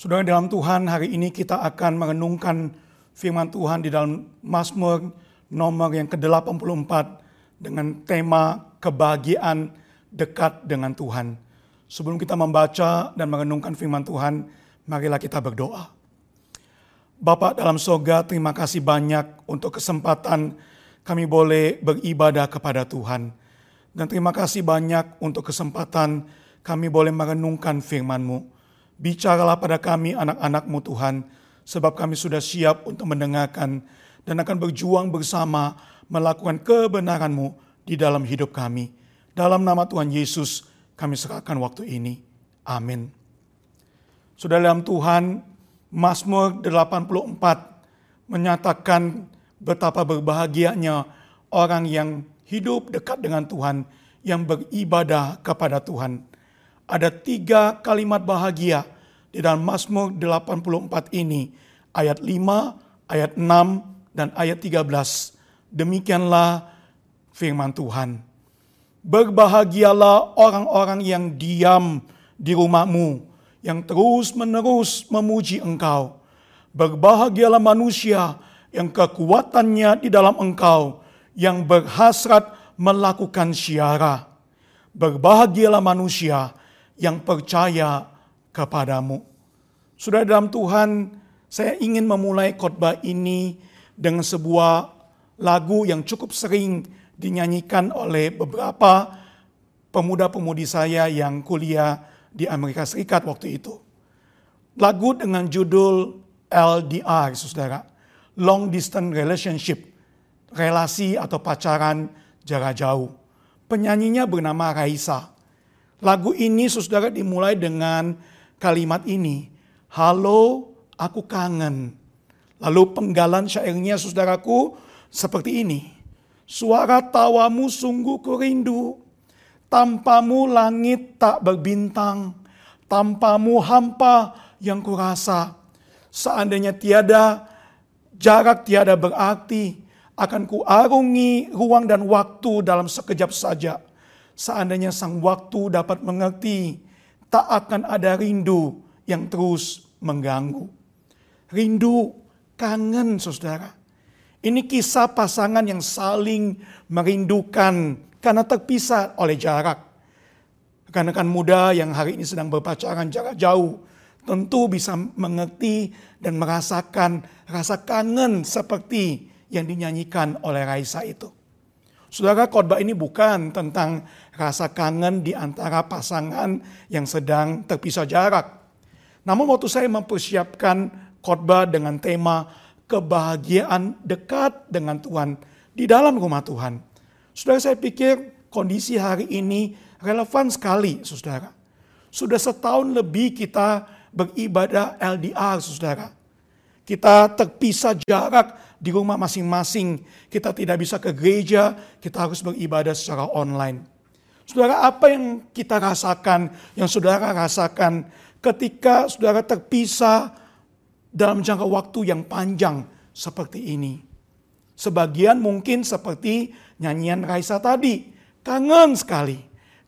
Saudara dalam Tuhan, hari ini kita akan merenungkan firman Tuhan di dalam Mazmur nomor yang ke-84 dengan tema kebahagiaan dekat dengan Tuhan. Sebelum kita membaca dan merenungkan firman Tuhan, marilah kita berdoa. Bapak dalam sorga, terima kasih banyak untuk kesempatan kami boleh beribadah kepada Tuhan. Dan terima kasih banyak untuk kesempatan kami boleh merenungkan firman-Mu. Bicaralah pada kami anak-anakmu Tuhan, sebab kami sudah siap untuk mendengarkan dan akan berjuang bersama melakukan kebenaranmu di dalam hidup kami. Dalam nama Tuhan Yesus kami serahkan waktu ini. Amin. Sudah dalam Tuhan, Mazmur 84 menyatakan betapa berbahagianya orang yang hidup dekat dengan Tuhan, yang beribadah kepada Tuhan ada tiga kalimat bahagia di dalam Mazmur 84 ini. Ayat 5, ayat 6, dan ayat 13. Demikianlah firman Tuhan. Berbahagialah orang-orang yang diam di rumahmu, yang terus menerus memuji engkau. Berbahagialah manusia yang kekuatannya di dalam engkau, yang berhasrat melakukan syiara. Berbahagialah manusia yang percaya kepadamu. Sudah dalam Tuhan, saya ingin memulai khotbah ini dengan sebuah lagu yang cukup sering dinyanyikan oleh beberapa pemuda-pemudi saya yang kuliah di Amerika Serikat waktu itu. Lagu dengan judul LDR, saudara. Long Distance Relationship. Relasi atau pacaran jarak jauh. Penyanyinya bernama Raisa. Lagu ini saudara dimulai dengan kalimat ini. Halo, aku kangen. Lalu penggalan syairnya saudaraku seperti ini. Suara tawamu sungguh kurindu. Tanpamu langit tak berbintang. Tanpamu hampa yang kurasa. Seandainya tiada jarak tiada berarti. Akan kuarungi ruang dan waktu dalam sekejap saja seandainya sang waktu dapat mengerti, tak akan ada rindu yang terus mengganggu. Rindu, kangen saudara. Ini kisah pasangan yang saling merindukan karena terpisah oleh jarak. Rekan-rekan muda yang hari ini sedang berpacaran jarak jauh tentu bisa mengerti dan merasakan rasa kangen seperti yang dinyanyikan oleh Raisa itu. Saudara, khotbah ini bukan tentang rasa kangen di antara pasangan yang sedang terpisah jarak. Namun waktu saya mempersiapkan khotbah dengan tema kebahagiaan dekat dengan Tuhan di dalam rumah Tuhan. Saudara, saya pikir kondisi hari ini relevan sekali, saudara. Sudah setahun lebih kita beribadah LDR, saudara. Kita terpisah jarak di rumah masing-masing. Kita tidak bisa ke gereja, kita harus beribadah secara online. Saudara, apa yang kita rasakan, yang saudara rasakan ketika saudara terpisah dalam jangka waktu yang panjang seperti ini? Sebagian mungkin seperti nyanyian Raisa tadi, kangen sekali.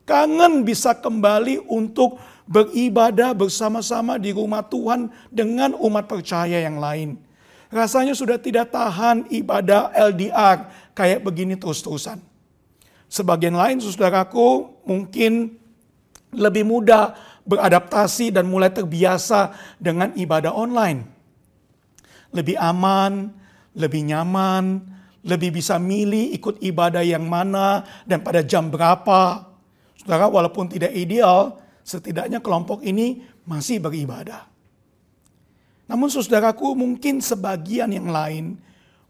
Kangen bisa kembali untuk beribadah bersama-sama di rumah Tuhan dengan umat percaya yang lain. Rasanya sudah tidak tahan ibadah LDR kayak begini terus-terusan. Sebagian lain saudaraku mungkin lebih mudah beradaptasi dan mulai terbiasa dengan ibadah online. Lebih aman, lebih nyaman, lebih bisa milih ikut ibadah yang mana dan pada jam berapa. Saudara walaupun tidak ideal, setidaknya kelompok ini masih beribadah. Namun saudaraku mungkin sebagian yang lain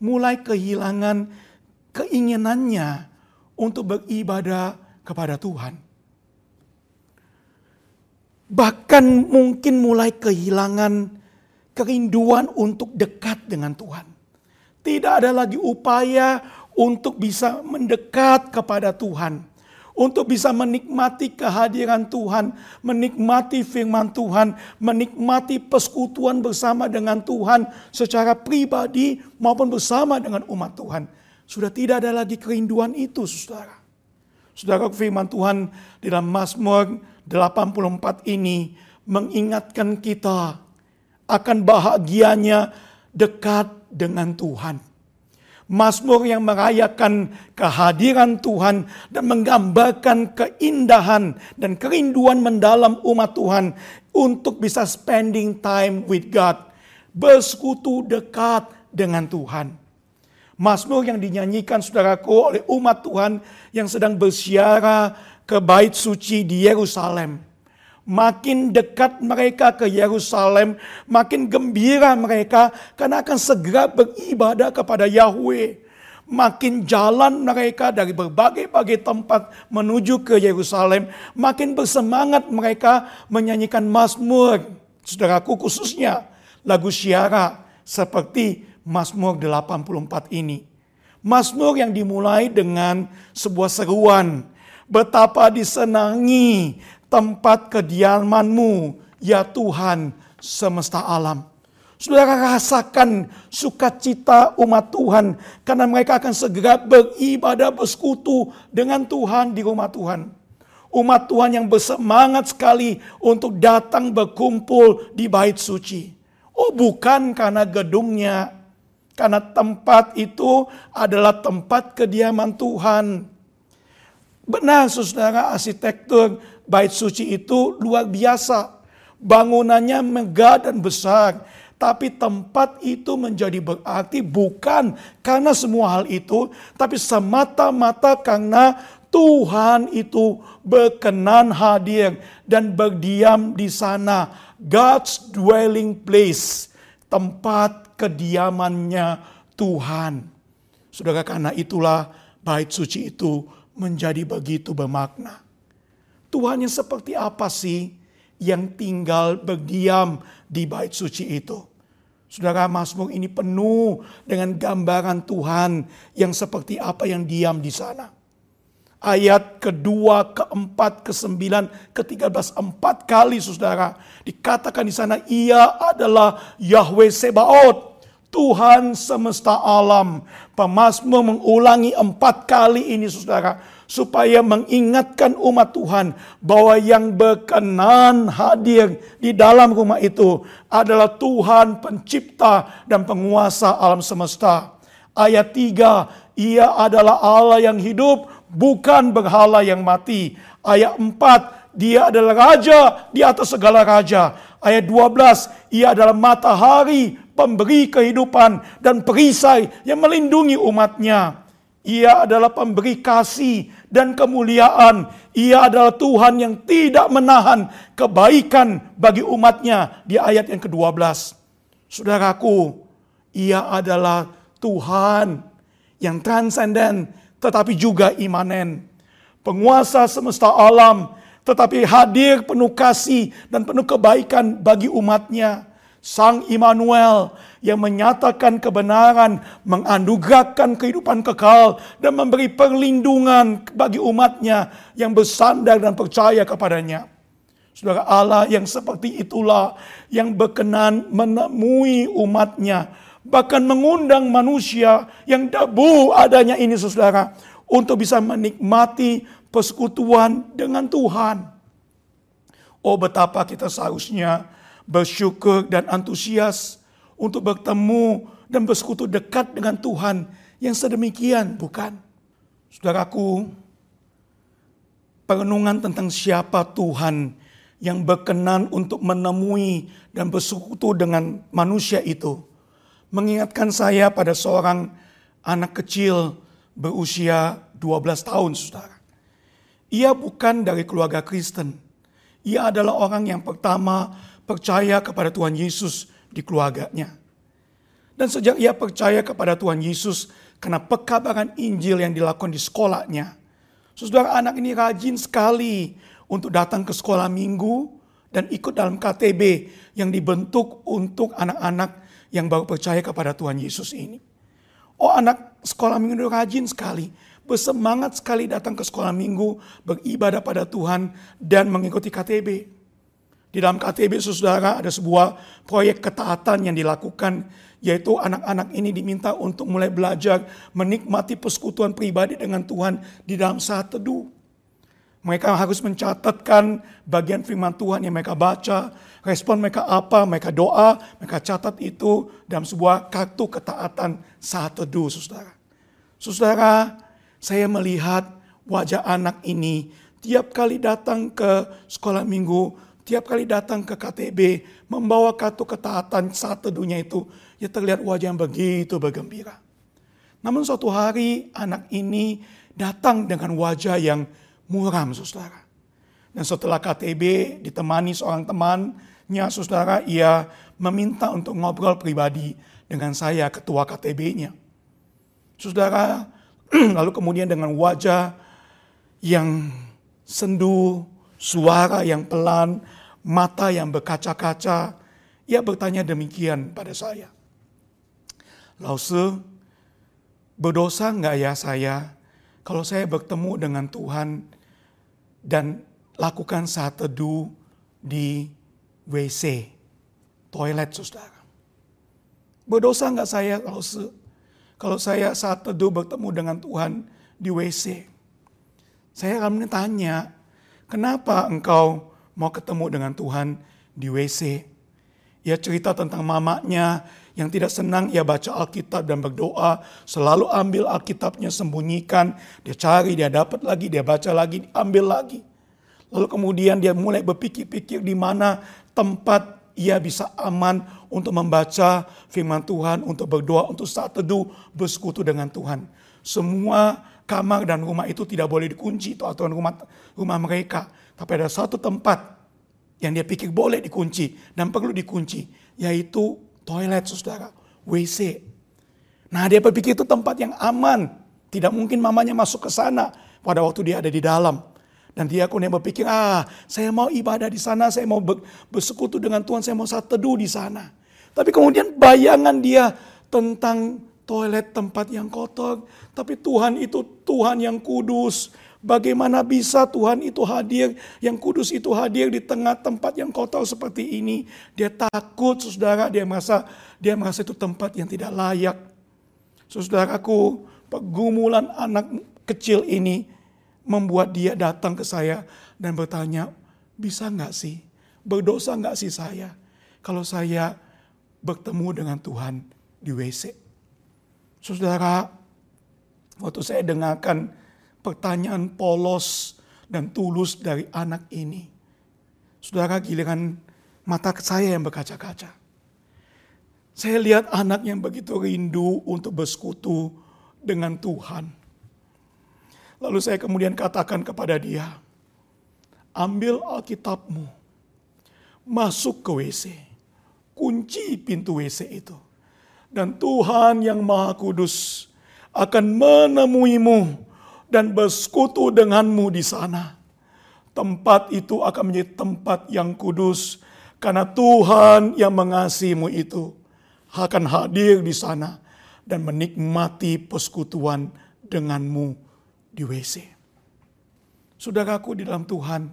mulai kehilangan keinginannya untuk beribadah kepada Tuhan. Bahkan mungkin mulai kehilangan kerinduan untuk dekat dengan Tuhan. Tidak ada lagi upaya untuk bisa mendekat kepada Tuhan untuk bisa menikmati kehadiran Tuhan, menikmati firman Tuhan, menikmati persekutuan bersama dengan Tuhan secara pribadi maupun bersama dengan umat Tuhan. Sudah tidak ada lagi kerinduan itu, saudara. Saudara firman Tuhan di dalam Mazmur 84 ini mengingatkan kita akan bahagianya dekat dengan Tuhan. Mazmur yang merayakan kehadiran Tuhan dan menggambarkan keindahan dan kerinduan mendalam umat Tuhan untuk bisa spending time with God, bersekutu dekat dengan Tuhan. Mazmur yang dinyanyikan saudaraku oleh umat Tuhan yang sedang bersiara ke bait suci di Yerusalem Makin dekat mereka ke Yerusalem, makin gembira mereka karena akan segera beribadah kepada Yahweh. Makin jalan mereka dari berbagai-bagai tempat menuju ke Yerusalem, makin bersemangat mereka menyanyikan Mazmur. Saudaraku khususnya lagu syiara seperti Mazmur 84 ini. Mazmur yang dimulai dengan sebuah seruan betapa disenangi tempat kediamanmu, ya Tuhan semesta alam. Saudara rasakan sukacita umat Tuhan karena mereka akan segera beribadah bersekutu dengan Tuhan di rumah Tuhan. Umat Tuhan yang bersemangat sekali untuk datang berkumpul di bait suci. Oh bukan karena gedungnya, karena tempat itu adalah tempat kediaman Tuhan. Benar saudara arsitektur bait suci itu luar biasa. Bangunannya megah dan besar. Tapi tempat itu menjadi berarti bukan karena semua hal itu. Tapi semata-mata karena Tuhan itu berkenan hadir dan berdiam di sana. God's dwelling place. Tempat kediamannya Tuhan. Saudara karena itulah bait suci itu menjadi begitu bermakna. Tuhan yang seperti apa sih yang tinggal berdiam di bait suci itu? Saudara Mazmur ini penuh dengan gambaran Tuhan yang seperti apa yang diam di sana. Ayat kedua, keempat, kesembilan, ketiga belas, empat kali saudara. Dikatakan di sana ia adalah Yahweh Sebaot. Tuhan semesta alam. Pemasmur mengulangi empat kali ini saudara supaya mengingatkan umat Tuhan bahwa yang berkenan hadir di dalam rumah itu adalah Tuhan pencipta dan penguasa alam semesta. Ayat 3, ia adalah Allah yang hidup, bukan berhala yang mati. Ayat 4, dia adalah raja di atas segala raja. Ayat 12, ia adalah matahari, pemberi kehidupan dan perisai yang melindungi umatnya. Ia adalah pemberi kasih dan kemuliaan. Ia adalah Tuhan yang tidak menahan kebaikan bagi umatnya di ayat yang ke-12. Saudaraku, ia adalah Tuhan yang transenden tetapi juga imanen. Penguasa semesta alam tetapi hadir penuh kasih dan penuh kebaikan bagi umatnya. Sang Immanuel yang menyatakan kebenaran, menganugerahkan kehidupan kekal, dan memberi perlindungan bagi umatnya yang bersandar dan percaya kepadanya. Saudara Allah yang seperti itulah yang berkenan menemui umatnya. Bahkan mengundang manusia yang debu adanya ini saudara. Untuk bisa menikmati persekutuan dengan Tuhan. Oh betapa kita seharusnya bersyukur dan antusias untuk bertemu dan bersekutu dekat dengan Tuhan yang sedemikian, bukan? Saudaraku, perenungan tentang siapa Tuhan yang berkenan untuk menemui dan bersekutu dengan manusia itu mengingatkan saya pada seorang anak kecil berusia 12 tahun, saudara. Ia bukan dari keluarga Kristen. Ia adalah orang yang pertama percaya kepada Tuhan Yesus di keluarganya. Dan sejak ia percaya kepada Tuhan Yesus karena pekabaran Injil yang dilakukan di sekolahnya. Saudara anak ini rajin sekali untuk datang ke sekolah minggu dan ikut dalam KTB yang dibentuk untuk anak-anak yang baru percaya kepada Tuhan Yesus ini. Oh anak sekolah minggu rajin sekali. Bersemangat sekali datang ke sekolah minggu, beribadah pada Tuhan dan mengikuti KTB. Di dalam KTB saudara ada sebuah proyek ketaatan yang dilakukan yaitu anak-anak ini diminta untuk mulai belajar menikmati persekutuan pribadi dengan Tuhan di dalam saat teduh. Mereka harus mencatatkan bagian firman Tuhan yang mereka baca, respon mereka apa, mereka doa, mereka catat itu dalam sebuah kartu ketaatan saat teduh, saudara. Saudara, saya melihat wajah anak ini tiap kali datang ke sekolah minggu, tiap kali datang ke KTB, membawa kartu ketaatan saat teduhnya itu, ya terlihat wajah yang begitu bergembira. Namun suatu hari anak ini datang dengan wajah yang muram, saudara. Dan setelah KTB ditemani seorang temannya, saudara, ia meminta untuk ngobrol pribadi dengan saya, ketua KTB-nya. Saudara, lalu kemudian dengan wajah yang sendu, suara yang pelan, mata yang berkaca-kaca, ia bertanya demikian pada saya. Lause, berdosa nggak ya saya kalau saya bertemu dengan Tuhan dan lakukan saat teduh di WC, toilet saudara. Berdosa nggak saya kalau se, kalau saya saat teduh bertemu dengan Tuhan di WC? Saya akan tanya, kenapa engkau mau ketemu dengan Tuhan di WC? Ia cerita tentang mamanya yang tidak senang ia baca Alkitab dan berdoa, selalu ambil Alkitabnya sembunyikan, dia cari, dia dapat lagi, dia baca lagi, ambil lagi. Lalu kemudian dia mulai berpikir-pikir di mana tempat ia bisa aman untuk membaca firman Tuhan, untuk berdoa, untuk saat teduh bersekutu dengan Tuhan. Semua kamar dan rumah itu tidak boleh dikunci itu aturan rumah rumah mereka. Tapi ada satu tempat yang dia pikir boleh dikunci dan perlu dikunci, yaitu toilet saudara, WC. Nah dia berpikir itu tempat yang aman. Tidak mungkin mamanya masuk ke sana pada waktu dia ada di dalam. Dan dia kemudian berpikir, ah saya mau ibadah di sana, saya mau bersekutu dengan Tuhan, saya mau saat teduh di sana. Tapi kemudian bayangan dia tentang toilet tempat yang kotor. Tapi Tuhan itu Tuhan yang kudus. Bagaimana bisa Tuhan itu hadir, yang kudus itu hadir di tengah tempat yang kotor seperti ini. Dia takut, saudara, dia merasa dia merasa itu tempat yang tidak layak. Saudaraku, pergumulan anak kecil ini membuat dia datang ke saya dan bertanya, bisa nggak sih, berdosa nggak sih saya kalau saya bertemu dengan Tuhan di WC. Saudara, waktu saya dengarkan pertanyaan polos dan tulus dari anak ini. Saudara giliran mata saya yang berkaca-kaca. Saya lihat anak yang begitu rindu untuk bersekutu dengan Tuhan. Lalu saya kemudian katakan kepada dia, ambil Alkitabmu, masuk ke WC, kunci pintu WC itu. Dan Tuhan yang Maha Kudus akan menemuimu dan bersekutu denganmu di sana. Tempat itu akan menjadi tempat yang kudus karena Tuhan yang mengasihimu itu akan hadir di sana dan menikmati persekutuan denganmu di WC. Saudaraku di dalam Tuhan,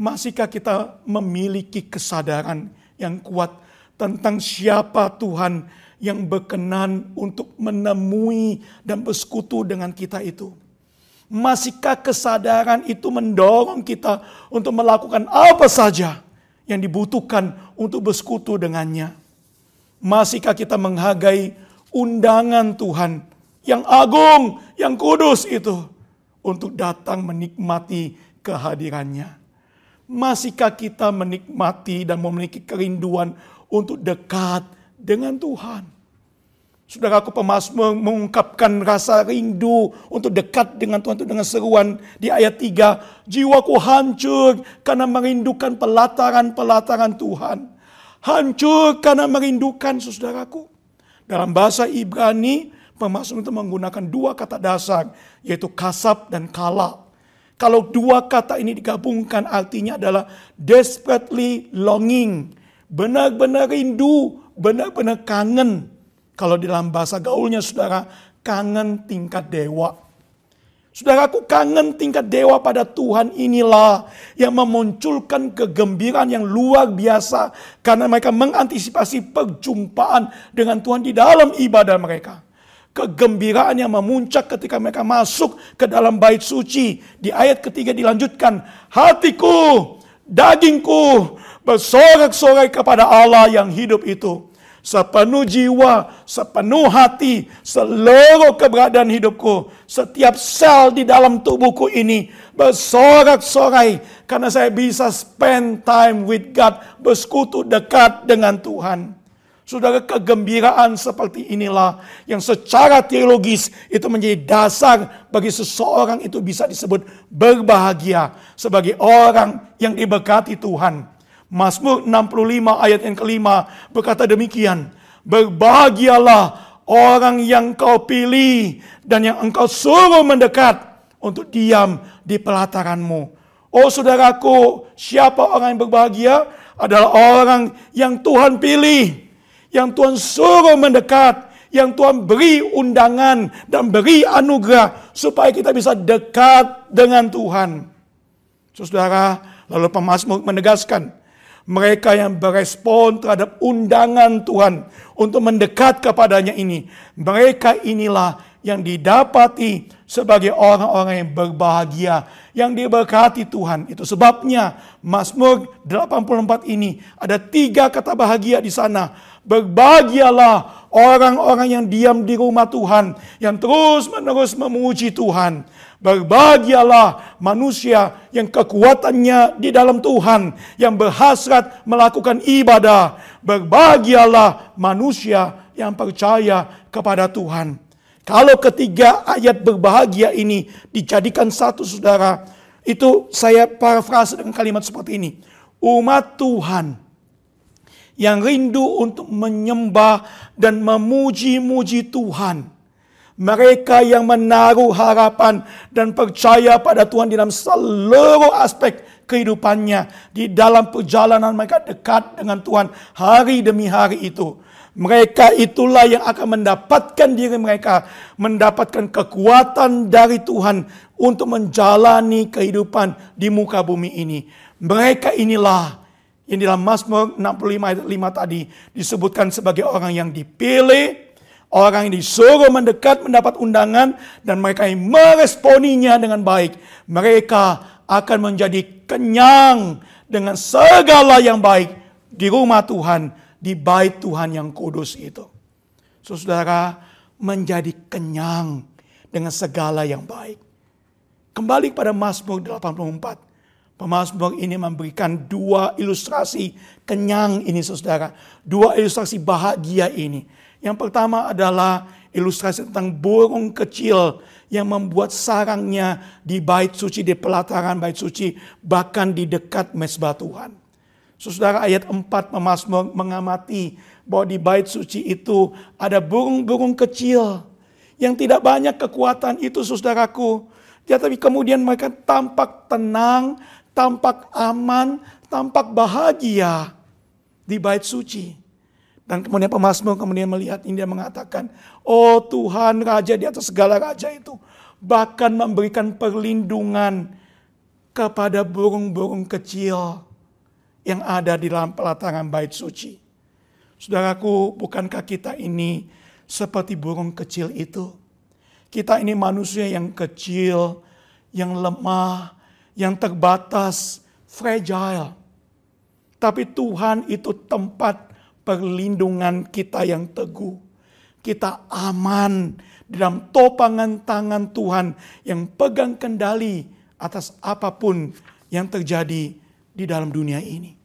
masihkah kita memiliki kesadaran yang kuat tentang siapa Tuhan yang berkenan untuk menemui dan bersekutu dengan kita itu? Masihkah kesadaran itu mendorong kita untuk melakukan apa saja yang dibutuhkan untuk bersekutu dengannya? Masihkah kita menghargai undangan Tuhan yang agung, yang kudus itu untuk datang menikmati kehadirannya? Masihkah kita menikmati dan memiliki kerinduan untuk dekat dengan Tuhan. Saudara aku pemasmur mengungkapkan rasa rindu untuk dekat dengan Tuhan, untuk dengan seruan di ayat 3. Jiwaku hancur karena merindukan pelataran-pelataran Tuhan. Hancur karena merindukan saudaraku. Dalam bahasa Ibrani, pemasmur itu menggunakan dua kata dasar, yaitu kasab dan kala. Kalau dua kata ini digabungkan artinya adalah desperately longing. Benar-benar rindu benar-benar kangen. Kalau dalam bahasa gaulnya saudara, kangen tingkat dewa. Saudaraku kangen tingkat dewa pada Tuhan inilah yang memunculkan kegembiraan yang luar biasa. Karena mereka mengantisipasi perjumpaan dengan Tuhan di dalam ibadah mereka. kegembiraan yang memuncak ketika mereka masuk ke dalam bait suci. Di ayat ketiga dilanjutkan, hatiku, dagingku bersorak-sorai kepada Allah yang hidup itu. Sepenuh jiwa, sepenuh hati, seluruh keberadaan hidupku, setiap sel di dalam tubuhku ini bersorak-sorai karena saya bisa spend time with God, bersekutu dekat dengan Tuhan. Saudara kegembiraan seperti inilah yang secara teologis itu menjadi dasar bagi seseorang itu bisa disebut berbahagia sebagai orang yang diberkati Tuhan. Mazmur 65 ayat yang kelima berkata demikian. Berbahagialah orang yang kau pilih dan yang engkau suruh mendekat untuk diam di pelataranmu. Oh saudaraku, siapa orang yang berbahagia? Adalah orang yang Tuhan pilih yang Tuhan suruh mendekat, yang Tuhan beri undangan dan beri anugerah supaya kita bisa dekat dengan Tuhan. Saudara, lalu pemazmur menegaskan, mereka yang berespon terhadap undangan Tuhan untuk mendekat kepadanya ini, mereka inilah yang didapati sebagai orang-orang yang berbahagia, yang diberkati Tuhan. Itu sebabnya Mazmur 84 ini ada tiga kata bahagia di sana Berbahagialah orang-orang yang diam di rumah Tuhan, yang terus-menerus memuji Tuhan. Berbahagialah manusia yang kekuatannya di dalam Tuhan, yang berhasrat melakukan ibadah. Berbahagialah manusia yang percaya kepada Tuhan. Kalau ketiga ayat berbahagia ini dijadikan satu saudara, itu saya parafrase dengan kalimat seperti ini. Umat Tuhan yang rindu untuk menyembah dan memuji-muji Tuhan. Mereka yang menaruh harapan dan percaya pada Tuhan dalam seluruh aspek kehidupannya. Di dalam perjalanan mereka dekat dengan Tuhan hari demi hari itu. Mereka itulah yang akan mendapatkan diri mereka, mendapatkan kekuatan dari Tuhan untuk menjalani kehidupan di muka bumi ini. Mereka inilah yang dalam Mazmur 65 ayat 5 tadi disebutkan sebagai orang yang dipilih, orang yang disuruh mendekat mendapat undangan dan mereka yang meresponinya dengan baik. Mereka akan menjadi kenyang dengan segala yang baik di rumah Tuhan, di bait Tuhan yang kudus itu. Saudara, menjadi kenyang dengan segala yang baik. Kembali pada Mazmur 84. Pemazmur ini memberikan dua ilustrasi kenyang ini saudara. Dua ilustrasi bahagia ini. Yang pertama adalah ilustrasi tentang burung kecil yang membuat sarangnya di bait suci, di pelataran bait suci, bahkan di dekat mesbah Tuhan. Saudara ayat 4 Pemazmur mengamati bahwa di bait suci itu ada burung-burung kecil yang tidak banyak kekuatan itu saudaraku. Ya, tapi kemudian mereka tampak tenang, tampak aman, tampak bahagia di bait suci. Dan kemudian pemazmur kemudian melihat ini dia mengatakan, Oh Tuhan Raja di atas segala Raja itu. Bahkan memberikan perlindungan kepada burung-burung kecil yang ada di dalam pelataran bait suci. Saudaraku, bukankah kita ini seperti burung kecil itu? Kita ini manusia yang kecil, yang lemah, yang terbatas, fragile. Tapi Tuhan itu tempat perlindungan kita yang teguh. Kita aman dalam topangan tangan Tuhan yang pegang kendali atas apa pun yang terjadi di dalam dunia ini.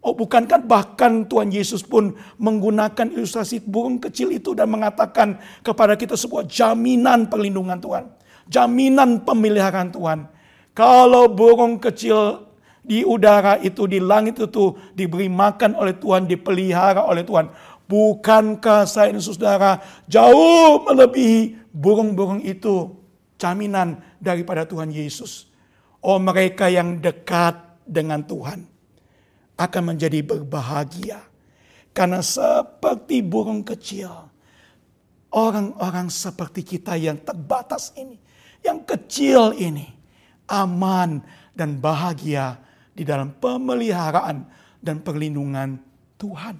Oh bukankah bahkan Tuhan Yesus pun menggunakan ilustrasi burung kecil itu dan mengatakan kepada kita sebuah jaminan perlindungan Tuhan. Jaminan pemeliharaan Tuhan. Kalau burung kecil di udara itu, di langit itu diberi makan oleh Tuhan, dipelihara oleh Tuhan. Bukankah saya dan saudara jauh melebihi burung-burung itu jaminan daripada Tuhan Yesus. Oh mereka yang dekat dengan Tuhan akan menjadi berbahagia. Karena seperti burung kecil, orang-orang seperti kita yang terbatas ini, yang kecil ini, aman, dan bahagia di dalam pemeliharaan dan perlindungan Tuhan.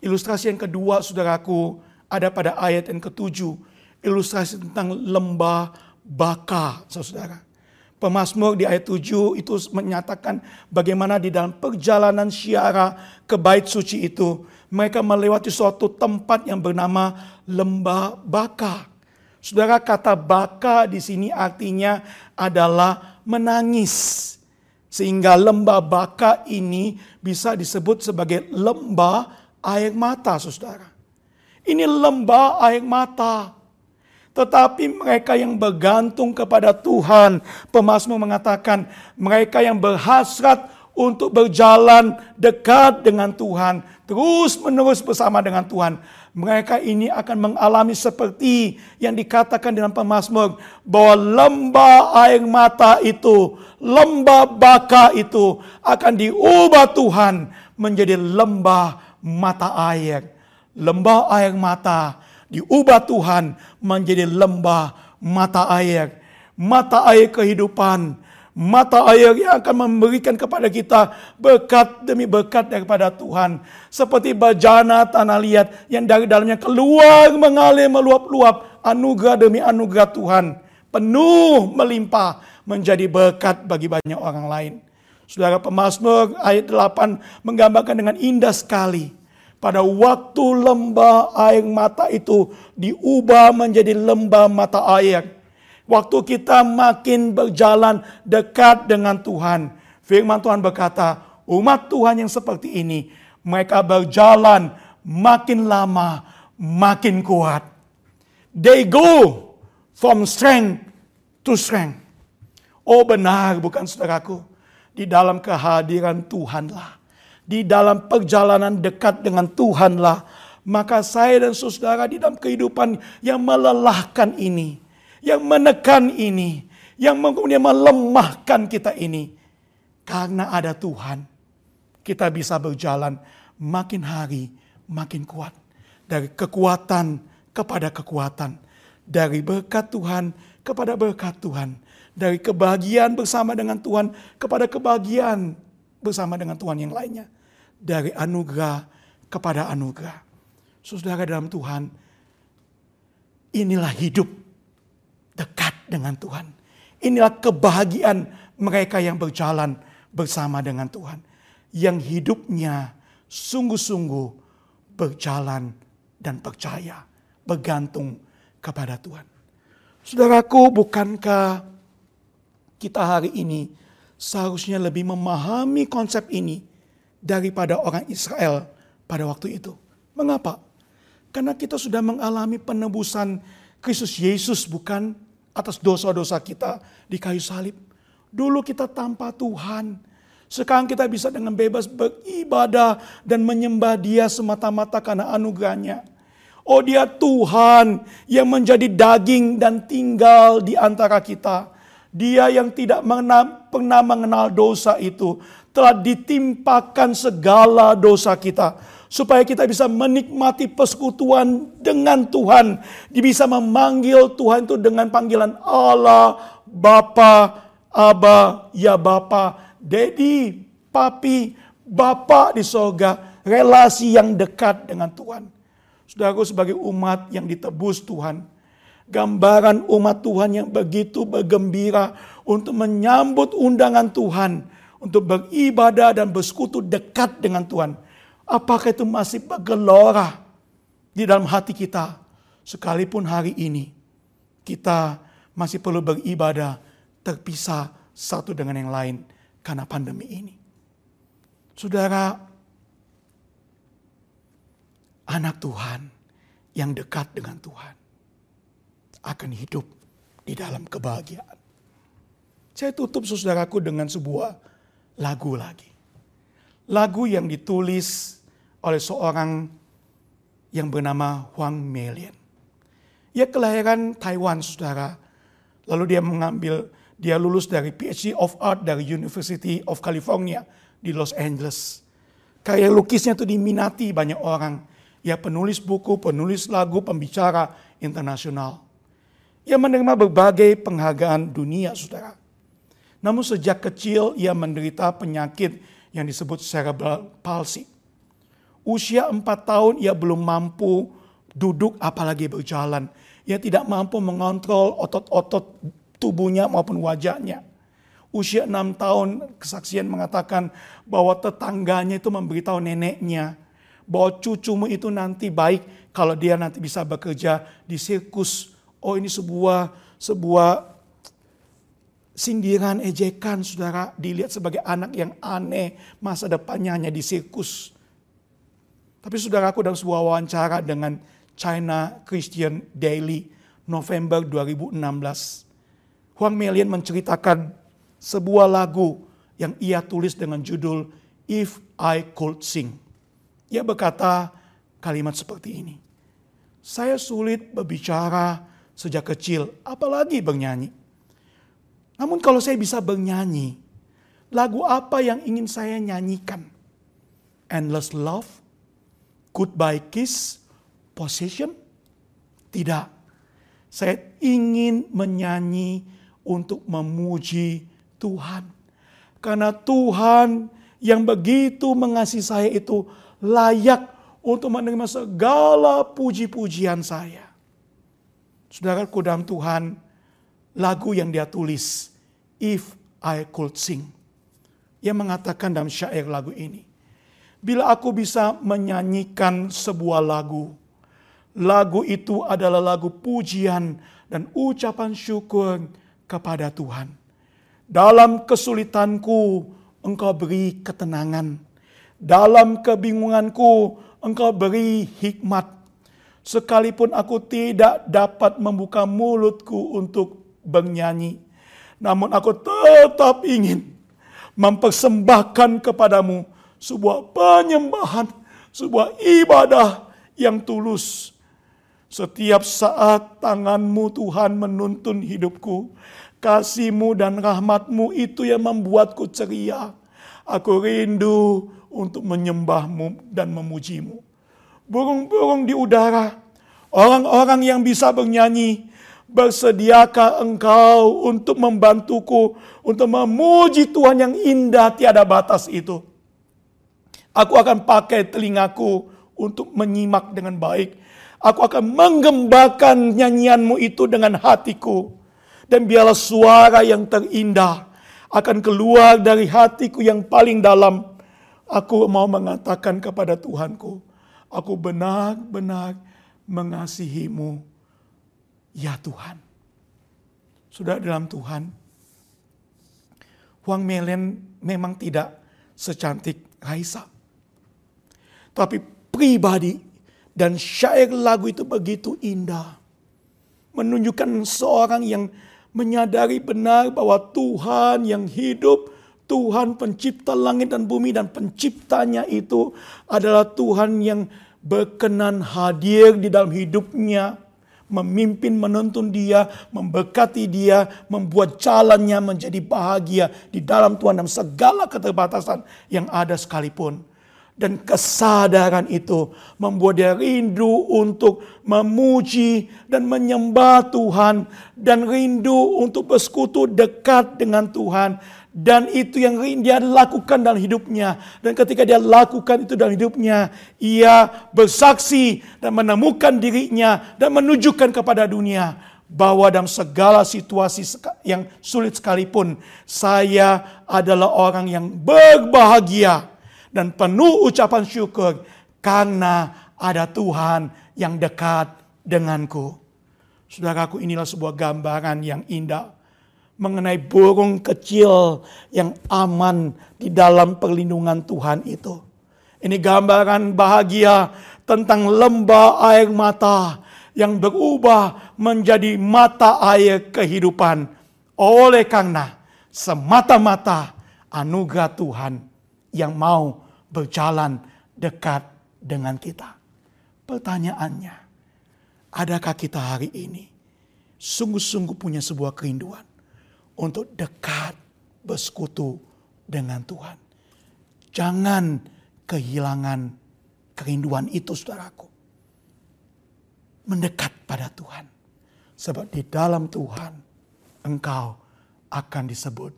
Ilustrasi yang kedua, saudaraku, ada pada ayat yang ketujuh. Ilustrasi tentang lembah baka, saudara. Pemasmur di ayat 7 itu menyatakan bagaimana di dalam perjalanan syara ke bait suci itu. Mereka melewati suatu tempat yang bernama lembah baka. Saudara kata baka di sini artinya adalah menangis. Sehingga lembah baka ini bisa disebut sebagai lembah air mata saudara. Ini lembah air mata. Tetapi mereka yang bergantung kepada Tuhan, pemazmur mengatakan mereka yang berhasrat untuk berjalan dekat dengan Tuhan, terus menerus bersama dengan Tuhan. Mereka ini akan mengalami seperti yang dikatakan dalam pemazmur bahwa lembah air mata itu, lembah baka itu akan diubah Tuhan menjadi lembah mata air. Lembah air mata diubah Tuhan menjadi lembah mata air. Mata air kehidupan. Mata air yang akan memberikan kepada kita berkat demi berkat daripada Tuhan. Seperti bajana tanah liat yang dari dalamnya keluar mengalir meluap-luap anugerah demi anugerah Tuhan. Penuh melimpah menjadi berkat bagi banyak orang lain. Saudara pemazmur ayat 8 menggambarkan dengan indah sekali pada waktu lembah air mata itu diubah menjadi lembah mata air. Waktu kita makin berjalan dekat dengan Tuhan. Firman Tuhan berkata, umat Tuhan yang seperti ini, mereka berjalan makin lama, makin kuat. They go from strength to strength. Oh benar bukan saudaraku. Di dalam kehadiran Tuhanlah di dalam perjalanan dekat dengan Tuhanlah. Maka saya dan saudara di dalam kehidupan yang melelahkan ini, yang menekan ini, yang kemudian melemahkan kita ini. Karena ada Tuhan, kita bisa berjalan makin hari makin kuat. Dari kekuatan kepada kekuatan. Dari berkat Tuhan kepada berkat Tuhan. Dari kebahagiaan bersama dengan Tuhan kepada kebahagiaan bersama dengan Tuhan yang lainnya dari anugerah kepada anugerah. Saudara dalam Tuhan, inilah hidup dekat dengan Tuhan. Inilah kebahagiaan mereka yang berjalan bersama dengan Tuhan. Yang hidupnya sungguh-sungguh berjalan dan percaya, bergantung kepada Tuhan. Saudaraku, bukankah kita hari ini seharusnya lebih memahami konsep ini daripada orang Israel pada waktu itu. Mengapa? Karena kita sudah mengalami penebusan Kristus Yesus bukan atas dosa-dosa kita di kayu salib. Dulu kita tanpa Tuhan. Sekarang kita bisa dengan bebas beribadah dan menyembah dia semata-mata karena anugerahnya. Oh dia Tuhan yang menjadi daging dan tinggal di antara kita. Dia yang tidak pernah mengenal dosa itu telah ditimpakan segala dosa kita. Supaya kita bisa menikmati persekutuan dengan Tuhan. Bisa memanggil Tuhan itu dengan panggilan Allah, Bapa, Aba, ya Bapa, Dedi, Papi, Bapa di sorga. Relasi yang dekat dengan Tuhan. Saudaraku sebagai umat yang ditebus Tuhan. Gambaran umat Tuhan yang begitu bergembira untuk menyambut undangan Tuhan untuk beribadah dan bersekutu dekat dengan Tuhan. Apakah itu masih bergelora di dalam hati kita? Sekalipun hari ini kita masih perlu beribadah terpisah satu dengan yang lain karena pandemi ini. Saudara, anak Tuhan yang dekat dengan Tuhan akan hidup di dalam kebahagiaan. Saya tutup saudaraku dengan sebuah lagu lagi. Lagu yang ditulis oleh seorang yang bernama Huang Melian. Ia kelahiran Taiwan, saudara. Lalu dia mengambil, dia lulus dari PhD of Art dari University of California di Los Angeles. Karya lukisnya itu diminati banyak orang. Ia penulis buku, penulis lagu, pembicara internasional. Ia menerima berbagai penghargaan dunia, saudara. Namun sejak kecil ia menderita penyakit yang disebut cerebral palsy. Usia empat tahun ia belum mampu duduk apalagi berjalan. Ia tidak mampu mengontrol otot-otot tubuhnya maupun wajahnya. Usia enam tahun kesaksian mengatakan bahwa tetangganya itu memberitahu neneknya bahwa cucumu itu nanti baik kalau dia nanti bisa bekerja di sirkus. Oh ini sebuah sebuah sindiran ejekan saudara dilihat sebagai anak yang aneh masa depannya hanya di sirkus. Tapi saudaraku dalam sebuah wawancara dengan China Christian Daily November 2016. Huang Melian menceritakan sebuah lagu yang ia tulis dengan judul If I Could Sing. Ia berkata kalimat seperti ini. Saya sulit berbicara sejak kecil, apalagi bernyanyi. Namun kalau saya bisa bernyanyi, lagu apa yang ingin saya nyanyikan? Endless Love? Goodbye Kiss? Possession? Tidak. Saya ingin menyanyi untuk memuji Tuhan. Karena Tuhan yang begitu mengasihi saya itu layak untuk menerima segala puji-pujian saya. Saudaraku dalam Tuhan, lagu yang dia tulis, If I Could Sing. Ia mengatakan dalam syair lagu ini, Bila aku bisa menyanyikan sebuah lagu, lagu itu adalah lagu pujian dan ucapan syukur kepada Tuhan. Dalam kesulitanku, engkau beri ketenangan dalam kebingunganku, engkau beri hikmat. Sekalipun aku tidak dapat membuka mulutku untuk bernyanyi. Namun aku tetap ingin mempersembahkan kepadamu sebuah penyembahan, sebuah ibadah yang tulus. Setiap saat tanganmu Tuhan menuntun hidupku. Kasihmu dan rahmatmu itu yang membuatku ceria. Aku rindu untuk menyembahmu dan memujimu. Burung-burung di udara, orang-orang yang bisa bernyanyi, bersediakah engkau untuk membantuku, untuk memuji Tuhan yang indah tiada batas itu. Aku akan pakai telingaku untuk menyimak dengan baik. Aku akan menggembakan nyanyianmu itu dengan hatiku. Dan biarlah suara yang terindah akan keluar dari hatiku yang paling dalam Aku mau mengatakan kepada Tuhanku, aku benar-benar mengasihimu, ya Tuhan. Sudah dalam Tuhan, Huang Melen memang tidak secantik Raisa. Tapi pribadi dan syair lagu itu begitu indah. Menunjukkan seorang yang menyadari benar bahwa Tuhan yang hidup Tuhan pencipta langit dan bumi dan penciptanya itu adalah Tuhan yang berkenan hadir di dalam hidupnya. Memimpin, menuntun dia, memberkati dia, membuat jalannya menjadi bahagia di dalam Tuhan dalam segala keterbatasan yang ada sekalipun. Dan kesadaran itu membuat dia rindu untuk memuji dan menyembah Tuhan. Dan rindu untuk bersekutu dekat dengan Tuhan dan itu yang dia lakukan dalam hidupnya. Dan ketika dia lakukan itu dalam hidupnya, ia bersaksi dan menemukan dirinya dan menunjukkan kepada dunia bahwa dalam segala situasi yang sulit sekalipun, saya adalah orang yang berbahagia dan penuh ucapan syukur karena ada Tuhan yang dekat denganku. Saudaraku, inilah sebuah gambaran yang indah mengenai burung kecil yang aman di dalam perlindungan Tuhan itu. Ini gambaran bahagia tentang lembah air mata yang berubah menjadi mata air kehidupan oleh karena semata-mata anugerah Tuhan yang mau berjalan dekat dengan kita. Pertanyaannya, adakah kita hari ini sungguh-sungguh punya sebuah kerinduan untuk dekat bersekutu dengan Tuhan. Jangan kehilangan kerinduan itu saudaraku. Mendekat pada Tuhan. Sebab di dalam Tuhan engkau akan disebut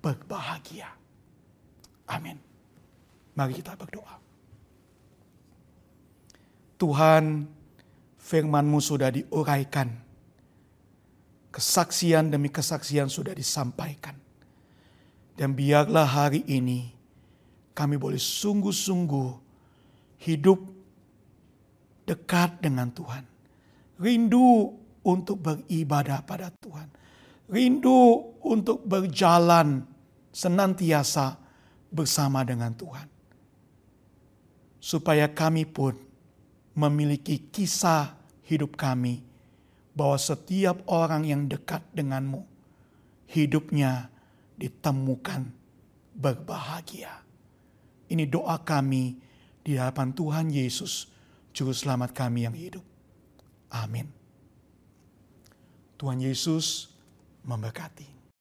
berbahagia. Amin. Mari kita berdoa. Tuhan, firman-Mu sudah diuraikan. Kesaksian demi kesaksian sudah disampaikan. Dan biarlah hari ini kami boleh sungguh-sungguh hidup dekat dengan Tuhan. Rindu untuk beribadah pada Tuhan. Rindu untuk berjalan senantiasa bersama dengan Tuhan. Supaya kami pun memiliki kisah hidup kami bahwa setiap orang yang dekat denganmu hidupnya ditemukan berbahagia. Ini doa kami di hadapan Tuhan Yesus, Juru Selamat kami yang hidup. Amin. Tuhan Yesus memberkati.